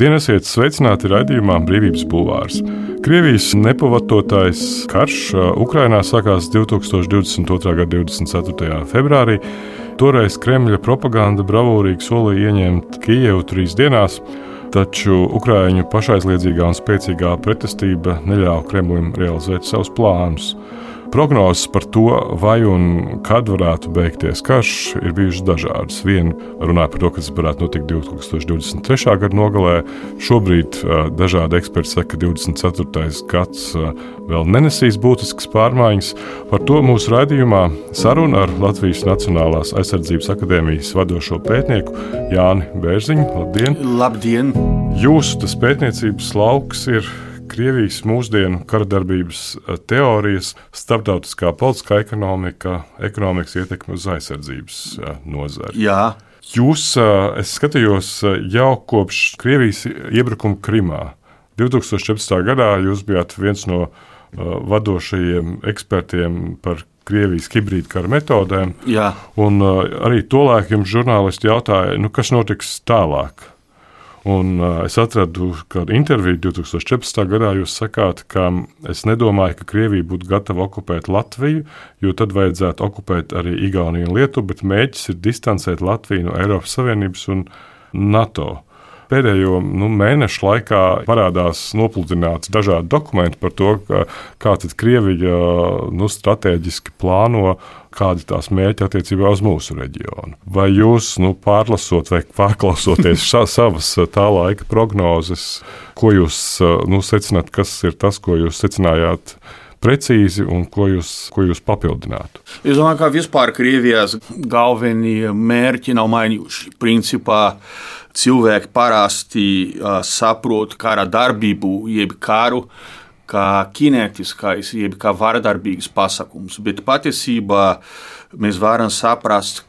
Labdien, esiet sveicināti raidījumā Brīvības Bulvārs. Krievijas nepavatotais karš Ukrainā sākās 2022. gada 24. februārī. Toreiz Kremļa propaganda bravūrīgi solīja ieņemt Kijevu trīs dienās, taču Ukrāņu pašaizliedzīgā un spēcīgā pretestība neļāva Kremlim realizēt savus plānus. Prognozes par to, vai un kad varētu beigties karš, ir bijušas dažādas. Viena runāja par to, ka tas varētu notikt 2023. gada nogalē. Šobrīd dažādi eksperti saka, ka 24. gads vēl nenesīs būtiskas pārmaiņas. Par to mūsu raidījumā saruna ar Latvijas Nacionālās aizsardzības akadēmijas vadošo pētnieku Jāni Bērziņu. Labdien! Labdien! Jūsu pētniecības lauks ir Krievijas mūsdienu karadarbības eh, teorijas, starptautiskā politiskā ekonomika, ekonomikas ietekme uz aizsardzības eh, nozari. Jā. Jūs, eh, es skatījos, jau kopš Krievijas iebrukuma Krimā 2014. gadā jūs bijāt viens no vadošajiem ekspertiem par Krievijas hibrīdkara metodēm. Jā. Un arī tolaik jums žurnālisti jautāja, nu, kas notiks tālāk. Un, uh, es atradu kādu interviju 2014. gadā. Jūs sakāt, ka es nedomāju, ka Krievija būtu gatava okupēt Latviju, jo tad vajadzētu okupēt arī Igauniju un Lietuvu, bet mēģis ir distancēt Latviju no Eiropas Savienības un NATO. Pēdējo nu, mēnešu laikā parādās nopludināts dažādi dokumenti par to, kā Krievija nu, strateģiski plāno kādi tās mērķi attiecībā uz mūsu reģionu. Vai jūs nu, pārlasot vai pārklausoties savas eh, tā laika prognozes, ko jūs eh, nu, secināt, kas ir tas, ko jūs secinājāt? Precīzi, un ko jūs, ko jūs papildinātu? Es domāju, ka vispār Krievijas galvenie mērķi nav mainījuši. Principā cilvēki parasti uh, saprot kara darbību, jeb karu uh, kā kinētiskais, jeb kā vardarbīgs pasakums, bet patiesībā mēs varam saprast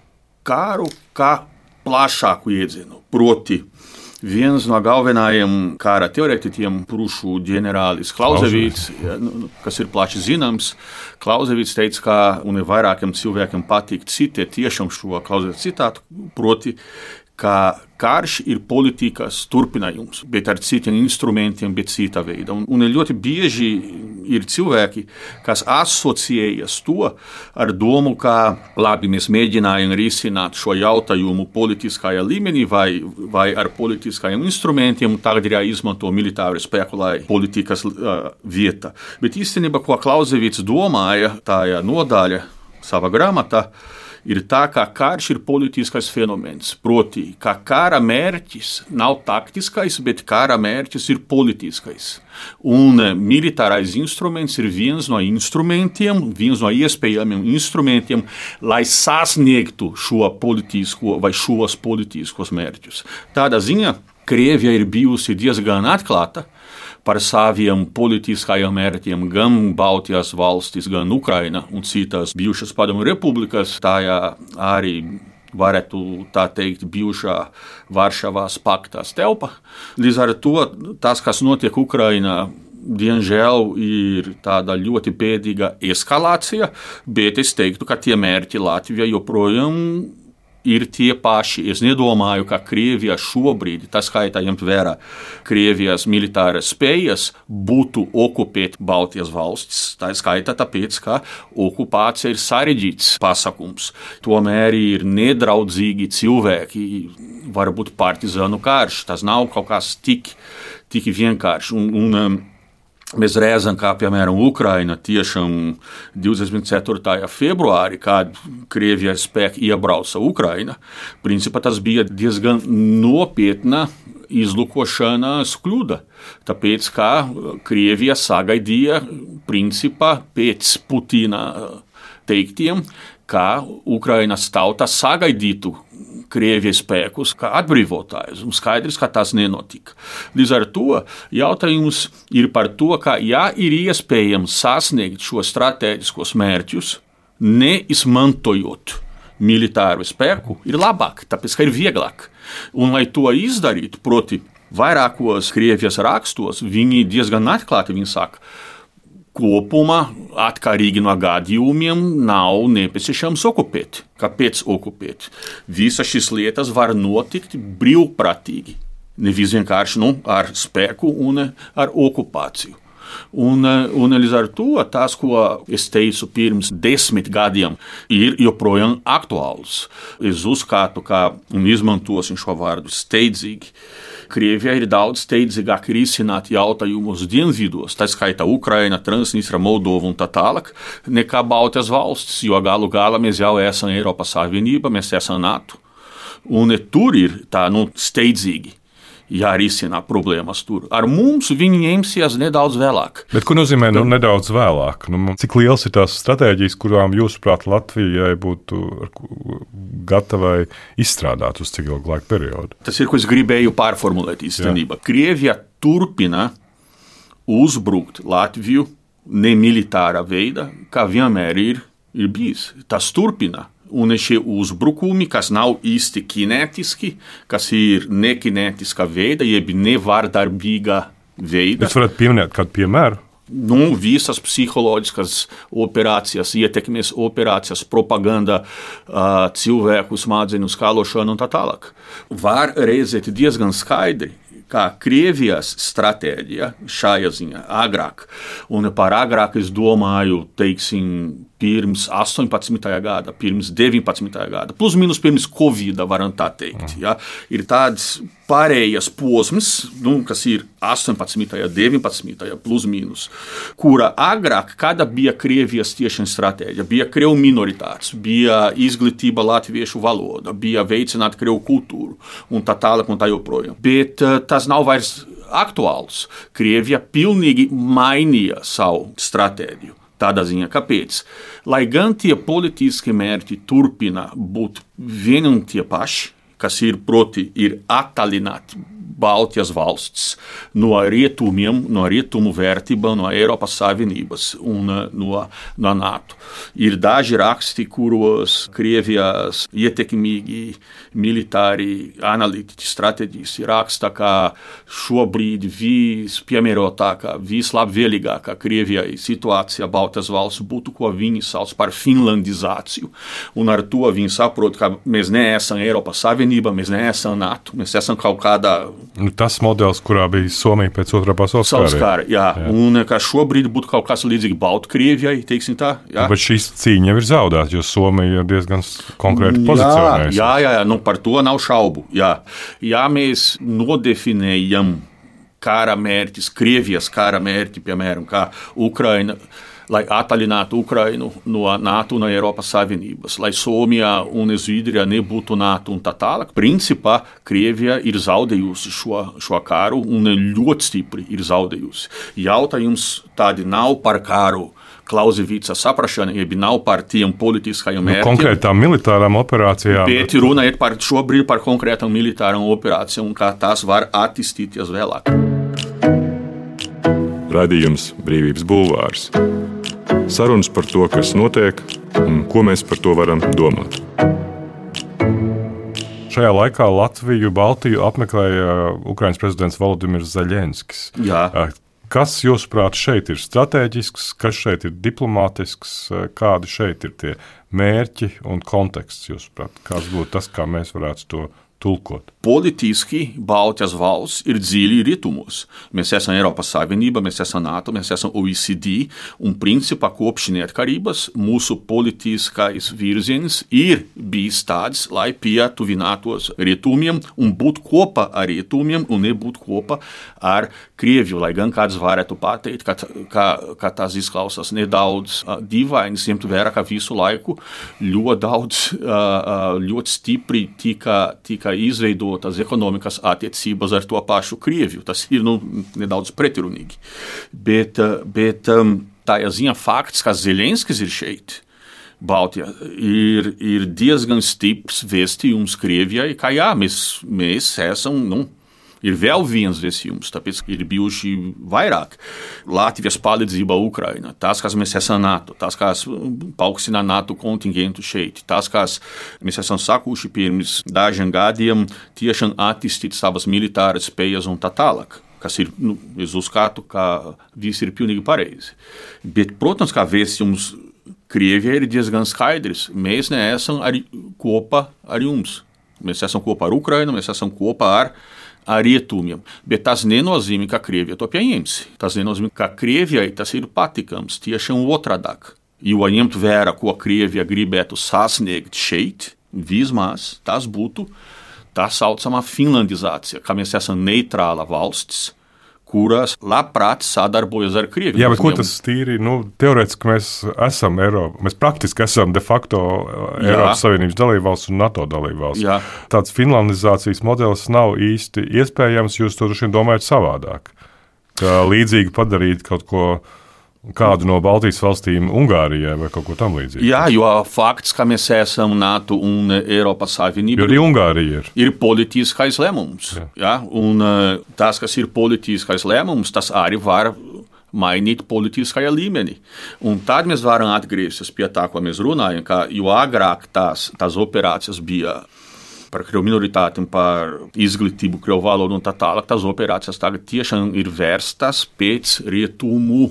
kāru kā plašāku iedzienu. Proti, viens no galvenajiem kara teorētiķiem, Prūšu ģenerālis Klausevits, nu, nu, kas ir plaši zināms, Klausevits teica, ka vairākiem cilvēkiem patīk citēt tiešām šo Klausevits citātu, proti, ka karš ir politikas turpinājums, bet ar citiem instrumentiem, bet cita veida. Un, un ļoti bieži ir cilvēki, kas asociējas to ar domu, ka labi, mēs mēģinājām risināt šo jautājumu politiskajā līmenī vai, vai ar politiskajiem instrumentiem, tagad ir jāizmanto militāru spēku, lai politikas uh, vieta. Bet īstenībā, ko Klausevits domāja, tā ir nodaļa savā grāmatā ir tā, ka karš ir politiskais fenomens. Proti, ka kara mērķis nav taktiskais, bet kara mērķis ir politiskais. Un eh, militārais instruments ir viens no instrumentiem, viens no iespējamiem instrumentiem, lai sasniegtu šo politisko vai šos politiskos mērķus. Tādā ziņā Krievija ir bijusi diezgan atklāta par saviem politiskajiem mērķiem gan Baltijas valstis, gan Ukraina un citas bijušas padomu republikas. Tā arī varētu tā teikt, bijušā Varšavas paktās telpa. Līdz ar to tas, kas notiek Ukrainā, diemžēl ir tāda ļoti bēdīga eskalācija, bet es teiktu, ka tie mērķi Latvijai joprojām ir tie paši. Es nedomāju, ka Krievija šobrīd, tas skaitā ņemt vērā Krievijas militāras spējas, būtu okupēt Baltijas valstis. Tā ir skaitā tāpēc, ka okupācija ir sarežģīts pasakums. Tomēr ir nedraudzīgi cilvēki, varbūt partizānu karš. Tas nav kaut kas tik, tik vienkārši. Un, un, um, Mēs redzam, kā piemēram Ukraina tiešām 24. februārī, kad Krievijas spēki iebrauca Ukraina, principā tas bija diezgan nopietna izlukošanas kļūda. Tāpēc, kā Krievija sagaidīja, principā pēc Putina teiktiem, ka Ukrainas tauta sagaidītu Krievijas spēkus kā atbrīvotājus. Un skaidrs, ka tas nenotika. Līdz ar to jautājums ir par to, ka, ja ir iespējams sasniegt šo strateģiskos mērķus, neizmantojot militāru spēku, ir labāk, tāpēc ka ir vieglāk. Un, lai to izdarītu, proti, vairākos Krievijas rakstos, viņi diezgan atklāti viņi saka, kopumā, atkarīgi no gadījumiem, nav nepieciešams okupēt. Kāpēc okupēt? Visas šīs lietas var notikt brīvprātīgi. Nevis vienkārši nu, ar spēku un ar okupāciju. Un, un līdz ar to tas, ko es teicu pirms desmit gadiem, ir joprojām aktuāls. Es uzskatu, ka un izmantosim šo vārdu steidzīgi. Krievijai ir daudz steidzīgāk risināt jautājumus dienvidos, tā skaitā Ukraina, Transnistria, Moldova un tā tālāk, nekā Baltijas valstis, jo galu galā mēs jau esam Eiropas Savienība, mēs esam NATO. Un tur ir tā nu, steidzīgi jārisina problēmas tur. Ar mums viņi ņemsies nedaudz vēlāk. Bet ko nozīmē nu, nedaudz vēlāk? Nu, cik liels ir tās stratēģijas, kurām jūsuprāt Latvijai būtu gatavai izstrādāt uz cik ilgu laika periodu? Tas ir, ko es gribēju pārformulēt īstenībā. Krievija turpina uzbrukt Latviju nemilitārā veidā, kā vienmēr ir, ir bijis. Tas turpina un šie uzbrukumi, kas nav īsti kinētiski, kas ir nekinētiska veida, jeb nevārdarbīga veida. Jūs varat pieminēt kādu piemēru? Nu, visas psiholoģiskas operācijas, ietekmes operācijas, propaganda, cilvēku smadzeņu skalošana un tā tālāk. Var redzēt diezgan skaidri, kā Krievijas stratēģija šajā ziņā agrāk. Un par agrāk es domāju, teiksim, pirms 18. gada, pirms 19. gada, plus mīnus pirms Covid, varam tā teikt. Ja? Ir tāds pārējais posms, nu, kas ir 18. un 19. plus mīnus, kura agrāk, kāda bija Krievijas tiešām stratēģija, bija Krievu minoritātes, bija izglītība latviešu valoda, bija veicināt Krievu kultūru un tā tālāk un tā joprojām. Bet uh, tas nav vairs aktuāls. Krievija pilnīgi mainīja savu stratēģiju. Tādā ziņā, kāpēc? Lai gan tie politiskie mērķi turpina būt vieni un tie paši, kas ir proti, ir attālināti Baltijas valsts no rietumiem, no rietumu vērtībām, no Eiropas Savienības un eh, no, no NATO. Ir daži raksti, kuros Krievijas ietekmīgi militāri analītiķi, strateģiski raksta, ka šobrīd vispiemērotākā, vislabvēlīgākā Krievijai situācija Baltijas valsts būtu, ko viņi sauc par finlandizāciju. Un ar to viņi saprot, ka mēs neesam Eiropas Savienība, mēs neesam NATO, mēs esam kaut kādā Nu, tas modelis, kurā bija Somija pēc otrā pasaules kara. kara jā. Jā. Un kā šobrīd būtu kaut kas līdzīgs Baltkrievijai, teiksim tā. Jā. Bet šīs cīņa ir zaudēta, jo Somija ir diezgan konkrēti pozicionējusies. Jā, jā, jā nu, par to nav šaubu. Jā. Ja mēs nodefinējam kara mērķis, Krievijas kara mērķi, piemēram, kā Ukraina lai attālinātu Ukrainu no NATO un no Eiropas Savienības, lai Somijā un Zviedrijā nebūtu NATO un tā tālāk. Principā Krievija ir zaudējusi šo, šo karu un ļoti stipri ir zaudējusi. Jautājums tādi nav par karu. Klausīvīca saprāšana, jeb nav par tiem politiskajiem nu, mērķiem. Konkrētām militārām operācijām. Bet runa ir par šobrīd par konkrētām militārām operācijām un kā tās var attīstīties vēlāk. Radījums Brīvības Bulvārs sarunas par to, kas notiek un ko mēs par to varam domāt. Šajā laikā Latviju, Baltiju apmeklēja Ukraiņas prezidents Valdimirs Zaļenskis. Jā. Kas, jūsuprāt, šeit ir strateģisks, kas šeit ir diplomātisks, kādi šeit ir tie mērķi un konteksts, jūsuprāt, kāds būtu tas, kā mēs varētu to tulkot? Politiski Baltijas valsts ir dziļi rietumos. Mēs esam Eiropas Savienība, mēs esam NATO, mēs esam OECD, un principā kopš neatkarības mūsu politiskais virziens ir bijis tāds, lai pietuvinātos rietumiem un būtu kopā ar rietumiem un nebūtu kopā ar Krieviju. Lai gan kāds varētu pateikt, ka, ka, ka tas izklausās nedaudz uh, dīvaini, ņemt vērā, ka visu laiku ļoti daudz, uh, ļoti stipri tika, tika tika izveidotas ekonomikas attiecības ar to pašu Krieviju. Tas ir nu, nedaudz pretrunīgi. Bet, bet um, tā ir ziņa fakts, ka Zelenskis ir šeit. Baltijā ir, ir diezgan stiprs vēstījums Krievijai, ka jā, mēs, mēs esam. Nu, ir vēl viens vēstījums, tāpēc ir bijuši vairāk Latvijas palīdzība Ukraiņā. Tas, kas mēs esam NATO, tas, kas paaugstina NATO kontingentu šeit, tas, kas mēs esam sakuši pirms dažiem gadiem, tiešām attīstīt savas militāras spējas un tā tālāk kas ir, nu, es uzskatu, ka viss ir pilnīgi pareizi. Bet, protams, kā vēstījums Krievijai ir diezgan skaidrs. Mēs neesam ar, kopā ar jums. Mēs esam kopā ar Ukrajinu, mēs esam kopā ar ar rietumiem. Bet tas nenozīmē, ka Krievija to pieņems. Tas nenozīmē, ka Krievijai tas ir patīkams tieši otrādi. Jo ņemt vērā, ko Krievija gribētu sasniegt šeit, vismaz tas būtu tā saucamā finlandizācija, ka mēs esam neitrāla valsts kuras labprāt sadarbojas ar Krieviju. Jā, bet ko tas tīri? Nu, teorētiski mēs esam Eiropa. Mēs praktiski esam de facto uh, Eiropas Jā. Savienības dalībvalsts un NATO dalībvalsts. Jā. Tāds finlandizācijas modelis nav īsti iespējams. Jūs to droši vien domājat savādāk. Kā līdzīgi padarīt kaut ko kādu no Baltijas valstīm Ungārijai vai kaut ko tamlīdzīgu. Jā, jo fakts, ka mēs esam NATO un Eiropas Savienība, arī Ungārija ir. ir politiskais lēmums. Jā. Jā, un eh, tas, kas ir politiskais lēmums, tas arī var mainīt politiskajā līmenī. Un tad mēs varam atgriezties pie tā, ko mēs runājam, ka jo agrāk tās, tās operācijas bija par krievu minoritātēm, par izglītību, krievu valodu un tā tālāk. Tās operācijas tagad tiešām ir vērstas pēc rietumu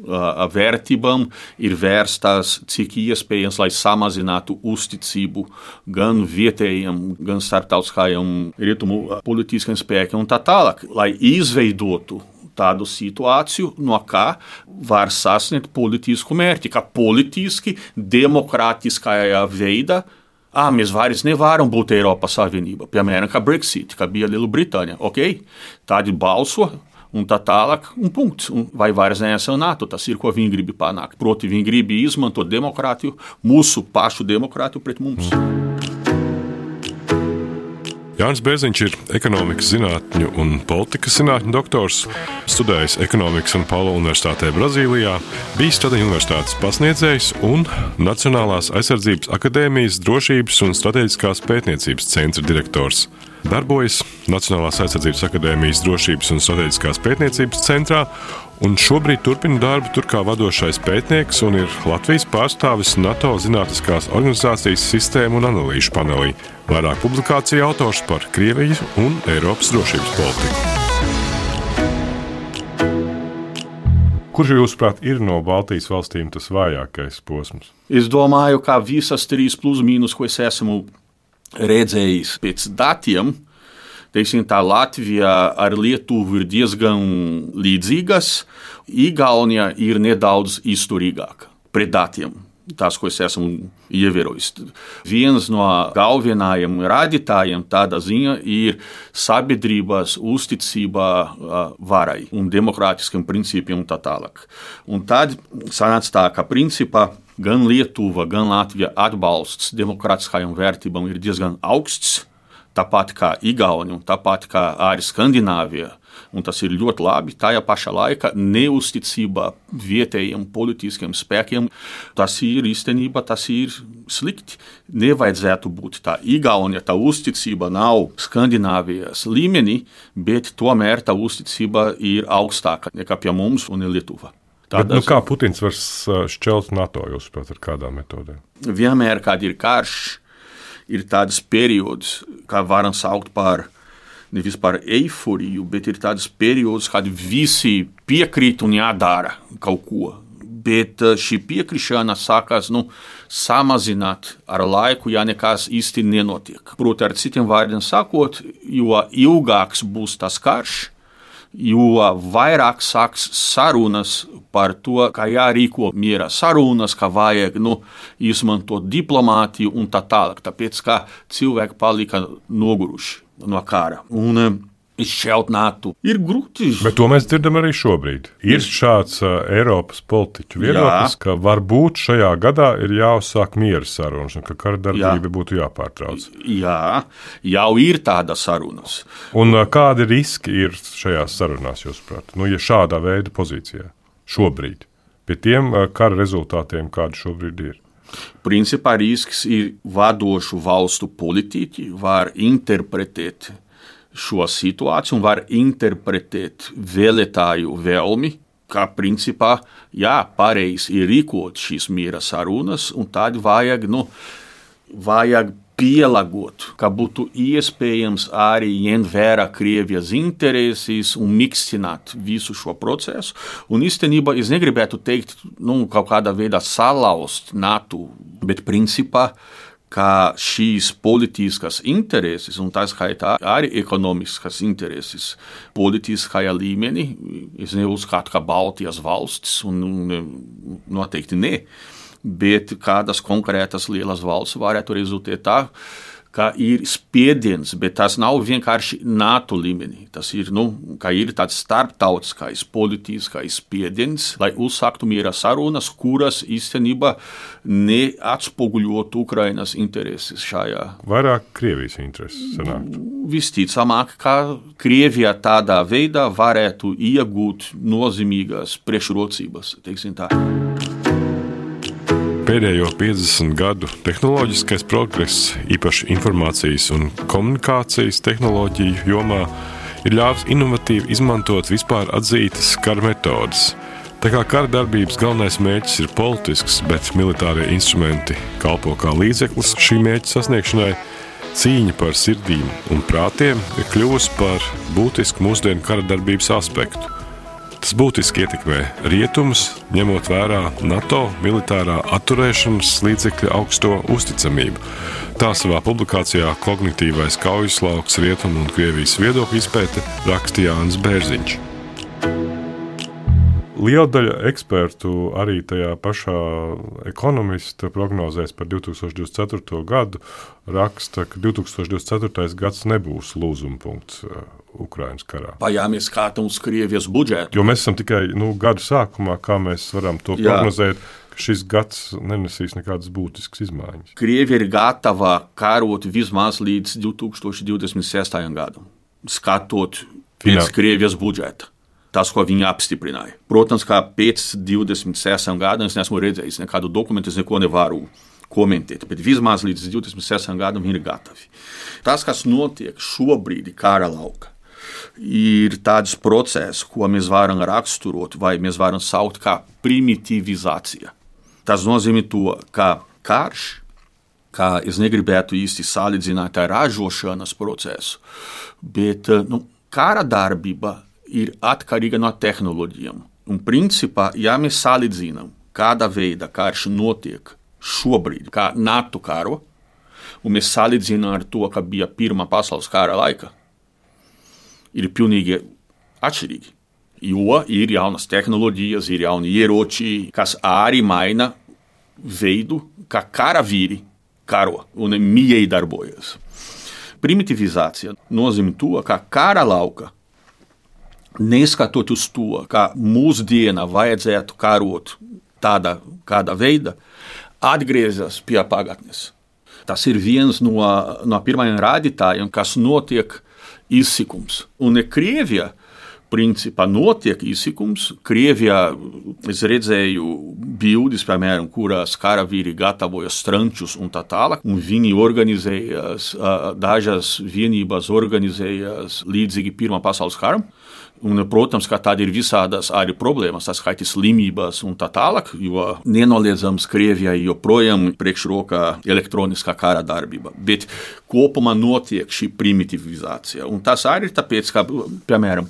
vērtībām ir vērstas cik iespējams, lai samazinātu uzticību gan vietējiem, gan starptautiskajiem rietumu politiskiem spēkiem un tā tālāk, lai izveidotu tādu situāciju, no kā var sasniegt politisku mērķi, ka politiski, demokrātiskajā veidā Ah, mēs vairs nevaram būt Eiropas Savienība, piemēram, kā Brexit, kā bija Lielbritānija. Okay, tādi balso, un tā tālāk, un punkts. Un vai vairs neesam NATO, tas ir, ko viņi grib panākt. Proti, viņi grib izmantot demokrātiju, mūsu pašu demokrātiju pret mums. Jānis Bērziņš ir ekonomikas zinātņu un politikas zinātņu doktors, studējis ekonomikas un Paula Universitātē Brazīlijā, bijis Stadiņu universitātes pasniedzējs un Nacionālās aizsardzības akadēmijas drošības un strateģiskās pētniecības centra direktors. Darbojas Nacionālās aizsardzības akadēmijas drošības un strateģiskās pētniecības centrā un šobrīd turpina darbu tur kā vadošais pētnieks un ir Latvijas pārstāvis NATO zinātniskās organizācijas sistēmu un analīžu panelī. Vairāk publikāciju autors par Krieviju un Eiropas drošības politiku. Kurš, jūsuprāt, ir no Baltijas valstīm tas vājākais posms? Es domāju, ka visas trīs plus mīnus, ko es esmu redzējis pēc datiem, teiksim, tā Latvija ar Lietuvu ir diezgan līdzīgas, Igaunija ir nedaudz izturīgāka pret datiem. Tas, ko es esmu ievērojis. Viens no galvenajiem rādītājiem tādā ziņā ir sabiedrības uzticība varai un demokrātiskiem principiem un tā tālāk. Un tad sanāca tā, ka principā gan Lietuva, gan Latvija atbalsts demokrātiskajām vērtībām ir diezgan augsts. Tāpat kā Igaunija, tāpat kā arī Skandināvija. Un tas ir ļoti labi. Tajā pašā laikā neusticība vietējiem politiskiem spēkiem, tas ir īstenībā tas ir slikti. Nevajadzētu būt tā. Igaunija tā uzticība nav Skandināvijas līmenī, bet tomēr tā uzticība ir augstāka nekā pie mums un Lietuva. Bet, nu, kā Putins var šķelt NATO, jūsuprāt, ar kādām metodēm? Vienmēr, kad ir karš, ir tāds periods, kā varam saukt par nevis par eifóriju, bet ir tāds periods, kad visi piekrīt un jādara kaut ko. Bet šī piekrišana sākās nu, samazināt ar laiku, ja nekas īsti nenotiek. Proti, ar citiem vārdiem sakot, jo ilgāks būs tas karš, jo vairāk sāks sarunas par to, kā jārīko miera sarunas, ka vajag nu, izmantot diplomātiju un tā tālāk. Tāpēc kā cilvēki palika noguruši no kara. Un, izšķeltnātu. Ir grūti. Bet to mēs dzirdam arī šobrīd. Ir šāds uh, Eiropas politiķu viedoklis, ka varbūt šajā gadā ir jāuzsāk miera sarunas un ka kara darbība Jā. būtu jāpārtrauc. Jā, jau ir tāda sarunas. Un uh, kādi riski ir šajās sarunās, jūsuprāt, nu, ja šādā veida pozīcijā šobrīd, pie tiem uh, kara rezultātiem, kādi šobrīd ir? Principā risks ir vadošu valstu politiķi, var interpretēt šo situāciju un var interpretēt vēlētāju vēlmi, kā principā, jā, pareizi ir rīkot šīs miera sarunas, un tad vajag, nu, vajag pielāgot, ka būtu iespējams arī ņemt vērā Krievijas intereses un mikstināt visu šo procesu. Un īstenībā es negribētu teikt, nu, kaut kādā veidā salauzt NATO, bet principā ka šīs politiskas intereses, un tā skaitā arī ekonomiskas intereses, politiskajā līmenī, es neuzskatu, ka Baltijas valstis, un, un noteikti ne, bet kādas konkrētas lielas valsts varētu rezultēt tā, ka ir spiediens, bet tas nav vienkārši NATO līmenī. Tas ir, nu, ir tāds starptautiskais politiskais spiediens, lai uzsāktu miera sarunas, kuras īstenībā neatspoguļotu Ukrainas intereses šajā. Vairāk Krievijas intereses sanāktu. Visticamāk, ka Krievija tādā veidā varētu iegūt nozīmīgas priekšrocības, teiksim tā pēdējo 50 gadu tehnoloģiskais progress, īpaši informācijas un komunikācijas tehnoloģiju jomā, ir ļāvis inovatīvi izmantot vispār atzītas kara metodes. Tā kā kara darbības galvenais mērķis ir politisks, bet militārie instrumenti kalpo kā līdzeklis šī mērķa sasniegšanai, cīņa par sirdīm un prātiem ir kļuvusi par būtisku mūsdienu kara darbības aspektu. Tas būtiski ietekmē rietumus, ņemot vērā NATO militārā atturēšanas līdzekļu augsto uzticamību. Tā savā publikācijā Kognitīvais kaujas lauks Rietumu un Krievijas viedokļu izpēte rakstīja Jānis Bērziņš. Liela daļa ekspertu arī tajā pašā ekonomista prognozēs par 2024. gadu raksta, ka 2024. gads nebūs lūzuma punkts uh, Ukraiņas karā. Mēs skatām uz Krievijas budžetu? Jo mēs esam tikai nu, gada sākumā, kā mēs varam to Jā. prognozēt. Šis gads nenesīs nekādas būtiskas izmaiņas. Krievija ir gatava karot vismaz līdz 2026. gadam, skatot pēc Krievijas budžeta tas, ko viņi apstiprināja. Protams, kā pēc 26 gadiem es neesmu redzējis nekādu dokumentu, es neko nevaru komentēt, bet vismaz līdz 26 gadam viņi ir gatavi. Tas, kas notiek šobrīd kara laukā, ir tāds process, ko mēs varam raksturot, vai mēs varam saukt par primitivizāciju. Tas nozīmē to, ka karš, kā es negribētu īsti salīdzināt ar ražošanas procesu, bet nu, kara darbība ir atkarīga no tehnoloģijām. Un, principā, ja mēs salīdzinām, kāda veida karš notiek šobrīd, kā NATO karo, un mēs salīdzinām ar to, kas bija Pirmā pasaules kara laika, ir pilnīgi atšķirīgi. Jo ir jaunas tehnoloģijas, ir jauni ieroči, kas arī maina veidu, kā karavīri karo un mīļi darbojas. Primitivizācija nozīmē to, ka kara lauka neskatot uz to, ka mūsdienā vajadzētu karot tādā kāda veida, atgriezās pie pagātnes. Tas ir viens no, no pirmajiem rādītājiem, kas notiek izsikums. Un ne Krievija, principā notiek izsikums. Krievijā es redzēju bildes, piemēram, kurās karavīri gatavoja strančus un tā tālāk. Un viņi organizējās, dažas vienības organizējās līdzīgi Pirmā pasaules karam. Un, protams, ka tāda ir visādas arī problēmas, tas skaitā slimības un tā tālāk, jo nenoliedzams Krievijai joprojām priekšrokā elektroniskā kara darbība. Bet kopumā notiek šī primitivizācija. Un tas arī ir tāpēc, ka, piemēram,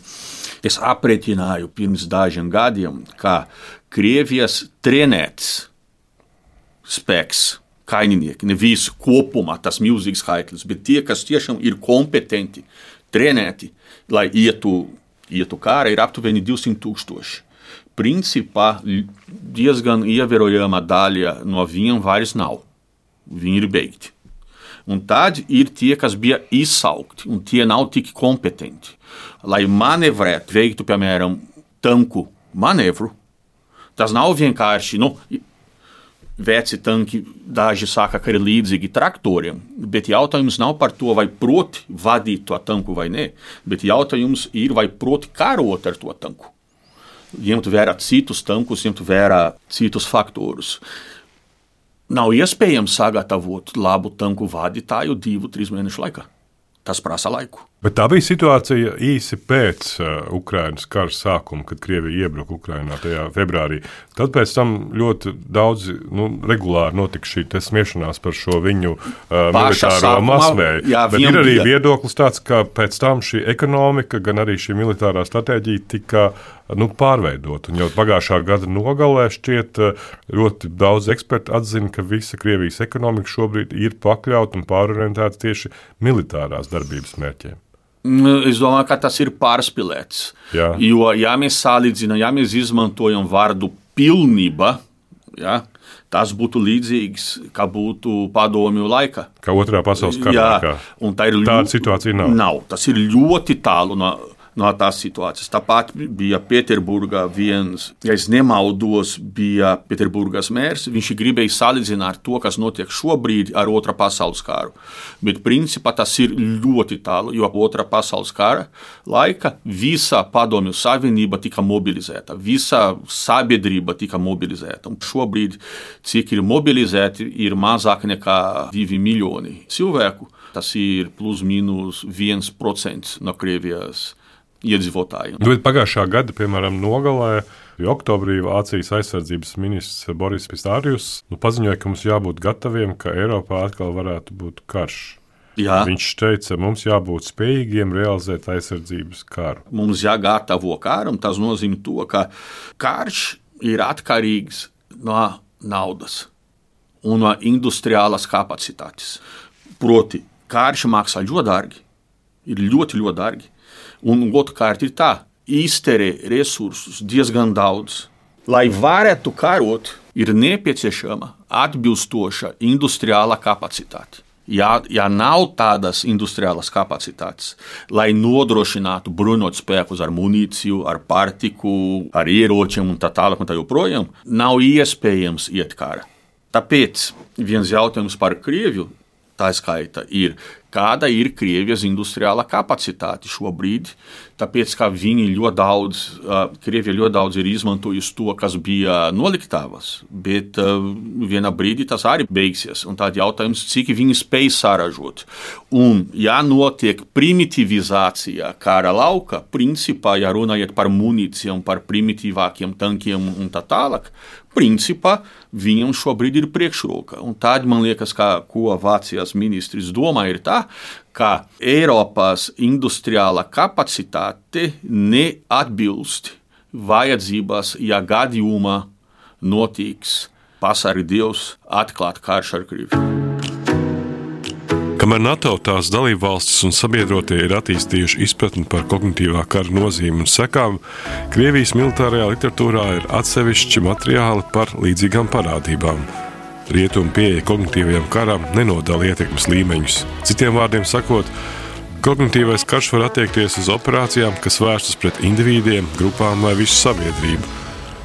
es aprēķināju pirms dažiem gadiem, ka Krievijas trenēts spēks kaininieki, ne visi kopumā tas milzīgs skaitlis, bet tie, kas tiešām ir kompetenti, trenēti, lai ietu ietu kārā ir aptuveni 200 tūkstoši. Principā diezgan ievērojama daļa no viņiem vairs nav. Viņi ir beigti. Un tad ir tie, kas bija izsaukti, un tie nav tik kompetenti. Lai manevrētu, veiktu, piemēram, tanku manevru, tas nav vienkārši. Nu, veci tanki, daži saka, ka ir līdzīgi traktoriem, bet jautājums nav par to, vai proti vadīt to tanku vai nē, bet jautājums ir, vai proti karot ar to tanku. Ņemt vērā citus tankus, ņemt vērā citus faktorus. Nav iespējams sagatavot labu tanku vadītāju divu, trīs mēnešu laikā. Tas prasa laiku. Bet tā bija situācija īsi pēc uh, Ukraiņas kara sākuma, kad Krievija iebruka Ukraiņā tajā februārī. Tad pēc tam ļoti daudz nu, regulāri notika šī smiešanās par šo viņu uh, militāro. Bet ir arī bija. viedoklis tāds, ka pēc tam šī ekonomika, gan arī šī militārā stratēģija tika nu, pārveidot. Un jau pagājušā gada nogalē šķiet uh, ļoti daudz eksperti atzina, ka visa Krievijas ekonomika šobrīd ir pakļauta un pārorientēta tieši militārās darbības mērķiem. Ka tas ir pārspīlēts. Jā. Jo, ja mēs salīdzinām, ja mēs izmantojam vārdu pilnība, ja, tas būtu līdzīgs, kā būtu padomju laika. Kā otrā pasaules kara laikā. Tā ir tāda situācija. Nav. nav. Tas ir ļoti tālu no no tās situācijas. Tāpat bija Pēterburgā viens, ja es nemaldos, bija Pēterburgas mērs. Viņš gribēja salīdzināt to, kas notiek šobrīd ar Otru pasaules karu. Bet principā tas ir ļoti tālu, jo Otra pasaules kara laika visa padomju savienība tika mobilizēta, visa sabiedrība tika mobilizēta. Un šobrīd, cik ir mobilizēti, ir mazāk nekā divi miljoni cilvēku. Tas ir plus mīnus 1% no Krievijas iedzīvotājiem. Nu, pagājušā gada, piemēram, nogalē. Oktobrī Vācijas aizsardzības ministrs Boris Pistārijus nu, paziņoja, ka mums jābūt gataviem, ka Eiropā atkal varētu būt karš. Jā. Viņš teica, mums jābūt spējīgiem realizēt aizsardzības karu. Mums jāgatavo karam. Tas nozīmē, to, ka karš ir atkarīgs no naudas un no industriālas kapacitātes. Proti, karš maksā ļoti dārgi, ir ļoti, ļoti dārgi. Un otrkārt ir tā, izterē resursus diezgan daudz. Lai varētu karot, ir nepieciešama atbilstoša industriāla kapacitāte. Ja, ja nav tādas industriālas kapacitātes, lai nodrošinātu bruņot spēkus ar munīciju, ar pārtiku, ar ieročiem un tā tālāk, un tā joprojām, nav iespējams iet kara. Tāpēc viens jautājums par Krieviju tā skaita ir, kāda ir Krievijas industriālā kapacitāte šobrīd. Tāpēc, ka viņi ļoti daudz, Krievija ļoti daudz ir izmantojusi to, kas bija noliktavas, bet vienā brīdī tas arī beigsies. Un tad jautājums, cik viņi spēj saražot. Un, ja notiek primitivizācija kara lauka, principā, ja runājat par munīcijām, par primitīvākiem tankiem un tā tālāk, principā viņam šobrīd ir priekšroka. Un tad man liekas, ka, ko Vācijas ministrs domā, ir tā, ka Eiropas industriāla kapacitāte neatbilst vajadzībās, ja gadījumā notiks pasargi Dievs atklāt karš ar Krieviju. Kamēr NATO tās dalībvalstis un sabiedrotie ir attīstījuši izpratni par kognitīvā kara nozīmi un sekām, Krievijas militārajā literatūrā ir atsevišķi materiāli par līdzīgām parādībām. Rietumu pieeja kognitīvajam karam nenodala ietekmes līmeņus. Citiem vārdiem sakot, kognitīvais karš var attiekties uz operācijām, kas vērstas pret individiem, grupām vai visu sabiedrību.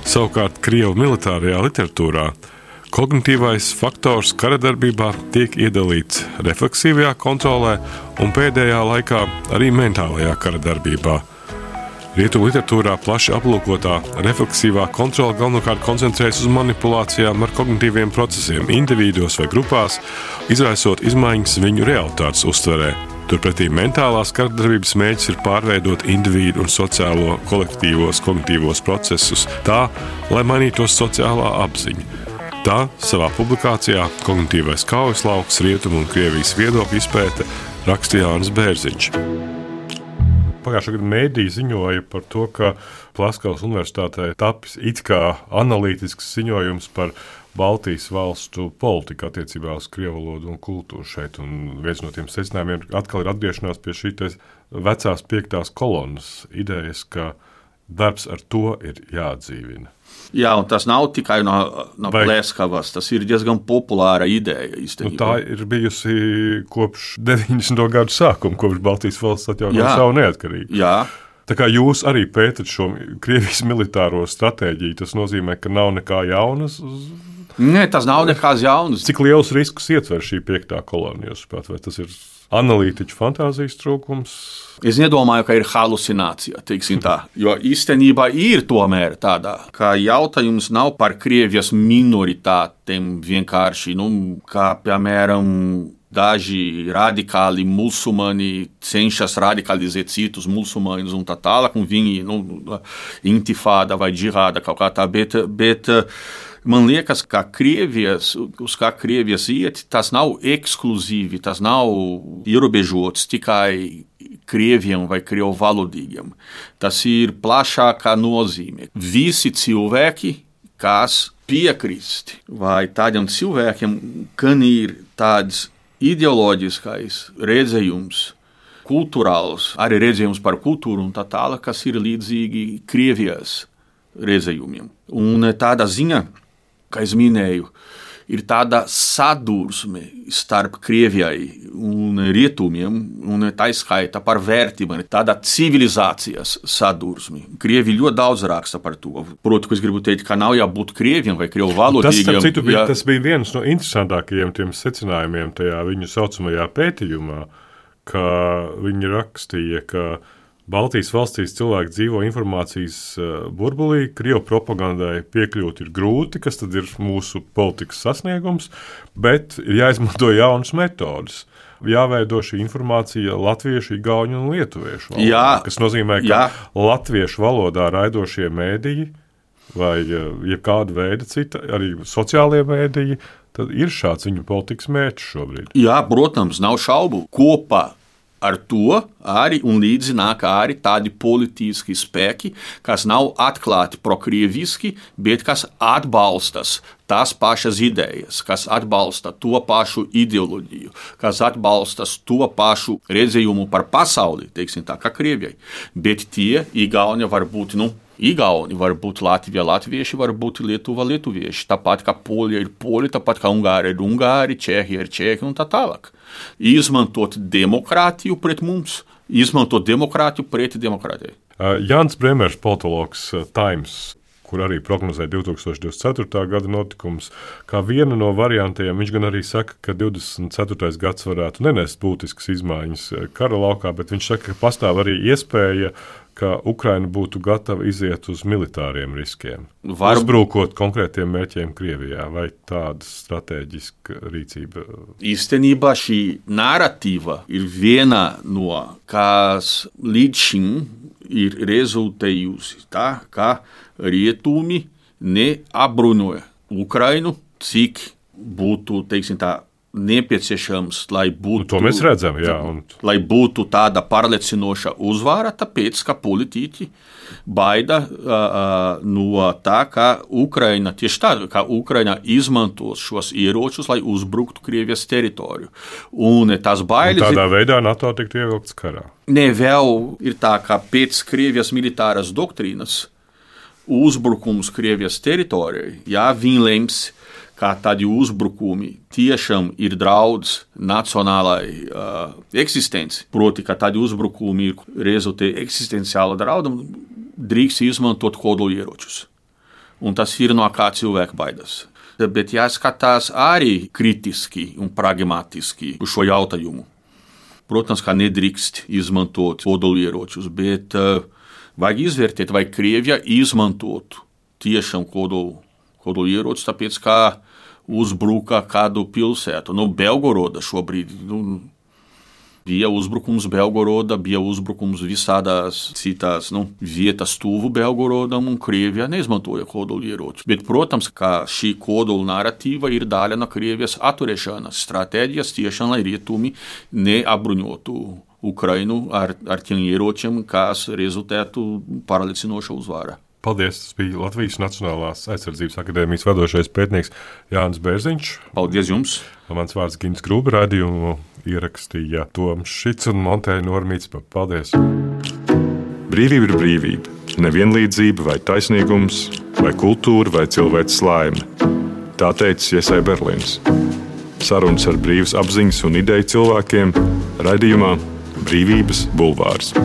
Savukārt, Krievijas militārajā literatūrā Kognitīvais faktors kara darbībā tiek iedalīts refleksīvajā kontrolē un pēdējā laikā arī mentālajā kara darbībā. Rietumu literatūrā plaši aplūkotā refleksīvā kontrole galvenokārt koncentrējas uz manipulācijām ar kognitīviem procesiem individuos vai grupās, izraisot izmaiņas viņu realitātes uztverē. Turpretī mentālās kardarbības mērķis ir pārveidot individu un sociālo kolektīvos kognitīvos procesus tā, lai mainītos sociālā apziņa. Tā savā publikācijā Kognitīvais kaujas lauks, Rietumu un Krievijas viedokļu izpēte rakstīja Jānis Bērziņš. Pagājušā gada mēdī ziņoja par to, ka Plaskavas universitātē tapis it kā analītisks ziņojums par Baltijas valstu politiku attiecībā uz krievu valodu un kultūru šeit. Un viens no tiem secinājumiem atkal ir atgriešanās pie šīs vecās piektās kolonas idejas, ka darbs ar to ir jāatdzīvina. Jā, un tas nav tikai no, no Vai... Plēskavas. Tas ir diezgan populāra ideja. Īstenībā. Nu, tā ir bijusi kopš 90. gadu sākuma, kopš Baltijas valsts atjaunoja savu neatkarību. Jā. Tā kā jūs arī pētat šo Krievijas militāro stratēģiju, tas nozīmē, ka nav nekā jaunas. Nē, tas nav nekas jauns. Cik liels risks ietver šī piektā kolonija? Vai tas ir analītiķu fantāzijas trūkums. Es nedomāju, ka ir halucinācija. Jo īstenībā ir tomēr tāda, ka jautājums nav par Krievijas minoritātēm vienkārši, nu, kā piemēram. Daži radikāli musulmaņi cenšas radikalizēt citus musulmaņus un tā tālāk, un viņi nu, intifāda vai džihāda kaut kā tā, bet, bet man liekas, ka Krievijas, uz kā Krievijas iet, tas nav ekskluzīvi, tas nav ierobežots tikai krieviem vai krievu valodīgiem. Tas ir plašākā nozīme. Visi cilvēki, kas piekrist vai tādiem cilvēkiem, kam ir tāds ideoloģiskais redzējums, kultūrāls, arī redzējums par kultūru un tā tālāk, kas ir līdzīgi Krievijas redzējumiem. Un tāda ziņa, kā es minēju, ir tāda sadursme starp Krievijai un Rietumiem, un tā izskaita par vērtībām, tāda civilizācijas sadursme. Krievi ļoti daudz raksta par to. Protams, es gribu teikt, ka nav jābūt Krieviem vai Krievu valodīgiem. Tas, citu, bija, jā. tas bija viens no interesantākajiem secinājumiem tajā viņu saucamajā pētījumā, ka viņi rakstīja, ka Baltijas valstīs cilvēki dzīvo informācijas eh, burbulī, Krievijas propagandai piekļūt ir grūti, kas tad ir mūsu politikas sasniegums, bet ir jāizmanto jaunas metodes. Jāveido šī informācija latviešu, igauņu un lietuviešu valodā. Jā, kas nozīmē, ka jā. latviešu valodā raidošie mēdīji vai eh, jebkāda veida cita, arī sociālie mēdīji, tad ir šāds viņu politikas mērķis šobrīd. Jā, protams, nav šaubu. Kopā Ar to arī un līdzi nāk arī tādi politiski spēki, kas nav atklāti prokrieviski, bet kas atbalstas tās pašas idejas, kas atbalsta to pašu ideoloģiju, kas atbalsta to pašu redzējumu par pasauli, teiksim tā, kā Krievijai. Bet tie Igauni var būt, nu, Igauni var būt Latvija, latvieši var būt Lietuva, lietuvieši. Tāpat kā Polija ir poļi, tāpat kā Ungāri ir ungāri, Čehija ir čehi un tā tālāk. Izmantot demokrātiju pret mums, izmantot demokrātiju pret demokrātiju. Uh, Jānis Bremers, politologs uh, Times kur arī prognozēja 2024. gada notikumus. Kā viena no variantiem, viņš gan arī saka, ka 24. gads varētu nenest būtiskas izmaiņas uh, kara laukā, bet viņš saka, ka pastāv arī iespēja ka Ukraina būtu gatava iziet uz militāriem riskiem. Var... Uzbrukot konkrētiem mērķiem Krievijā, vai tāda strateģiska rīcība? Īstenībā šī narratīva ir viena no, kas līdz šim ir rezultējusi tā, ka rietumi neapbruņoja Ukrainu, cik būtu, teiksim tā, nepieciešams, lai būtu, nu, to mēs redzam, jā, un... lai būtu tāda pārliecinoša uzvara, tāpēc, ka politiķi baida uh, no tā, ka Ukraina, tieši tā, ka Ukraina izmantos šos ieročus, lai uzbruktu Krievijas teritoriju. Un tas bailes... Un tādā veidā NATO tiktu ievilkts karā. Ne, vēl ir tā, ka pēc Krievijas militāras doktrīnas uzbrukums Krievijas teritorijai, ja viņi lems kā tādi uzbrukumi tiešām ir draudz nacionālai uh, eksistenci, proti, ka tādi uzbrukumi ir rezultē eksistenciāla draudam, drīkst izmantot kodolieročus. Un tas ir no kā cilvēka baidās. Bet jāskatās arī kritiski un pragmatiski uz šo jautājumu. Protams, ka nedrīkst izmantot kodolieročus, bet uh, vajag izvērtēt, vai Krievija izmantotu tiešām kodolu kodolierocis, tāpēc kā uzbruka kādu pilsētu. Nu, Belgoroda šobrīd. Nu, Bija uzbrukums Belgoroda, bija uzbrukums visādās citās nu, vietās, tuvu Belgorodam, un Krievija neizmantoja kodolieročus. Bet, protams, ka šī kodola narratīva ir daļa no Krievijas atturēšanās stratēģijas, tiešām lai rietumi neapbruņotu Ukrainu ar, ar tiem ieročiem, kas rezultētu pārliecinoša uzvara. Paldies! Tas bija Latvijas Nacionālās aizsardzības akadēmijas vadošais pētnieks Jānis Bērziņš. Paldies jums! Mans vārds Gins Grūba radījumu ierakstīja Toms Šits un Montēna Normīts. Paldies! Brīvība ir brīvība. Nevienlīdzība vai taisnīgums, vai kultūra vai cilvēks laime. Tā teica Iesai Berlīns. Sarunas ar brīvas apziņas un ideju cilvēkiem raidījumā Brīvības bulvārs.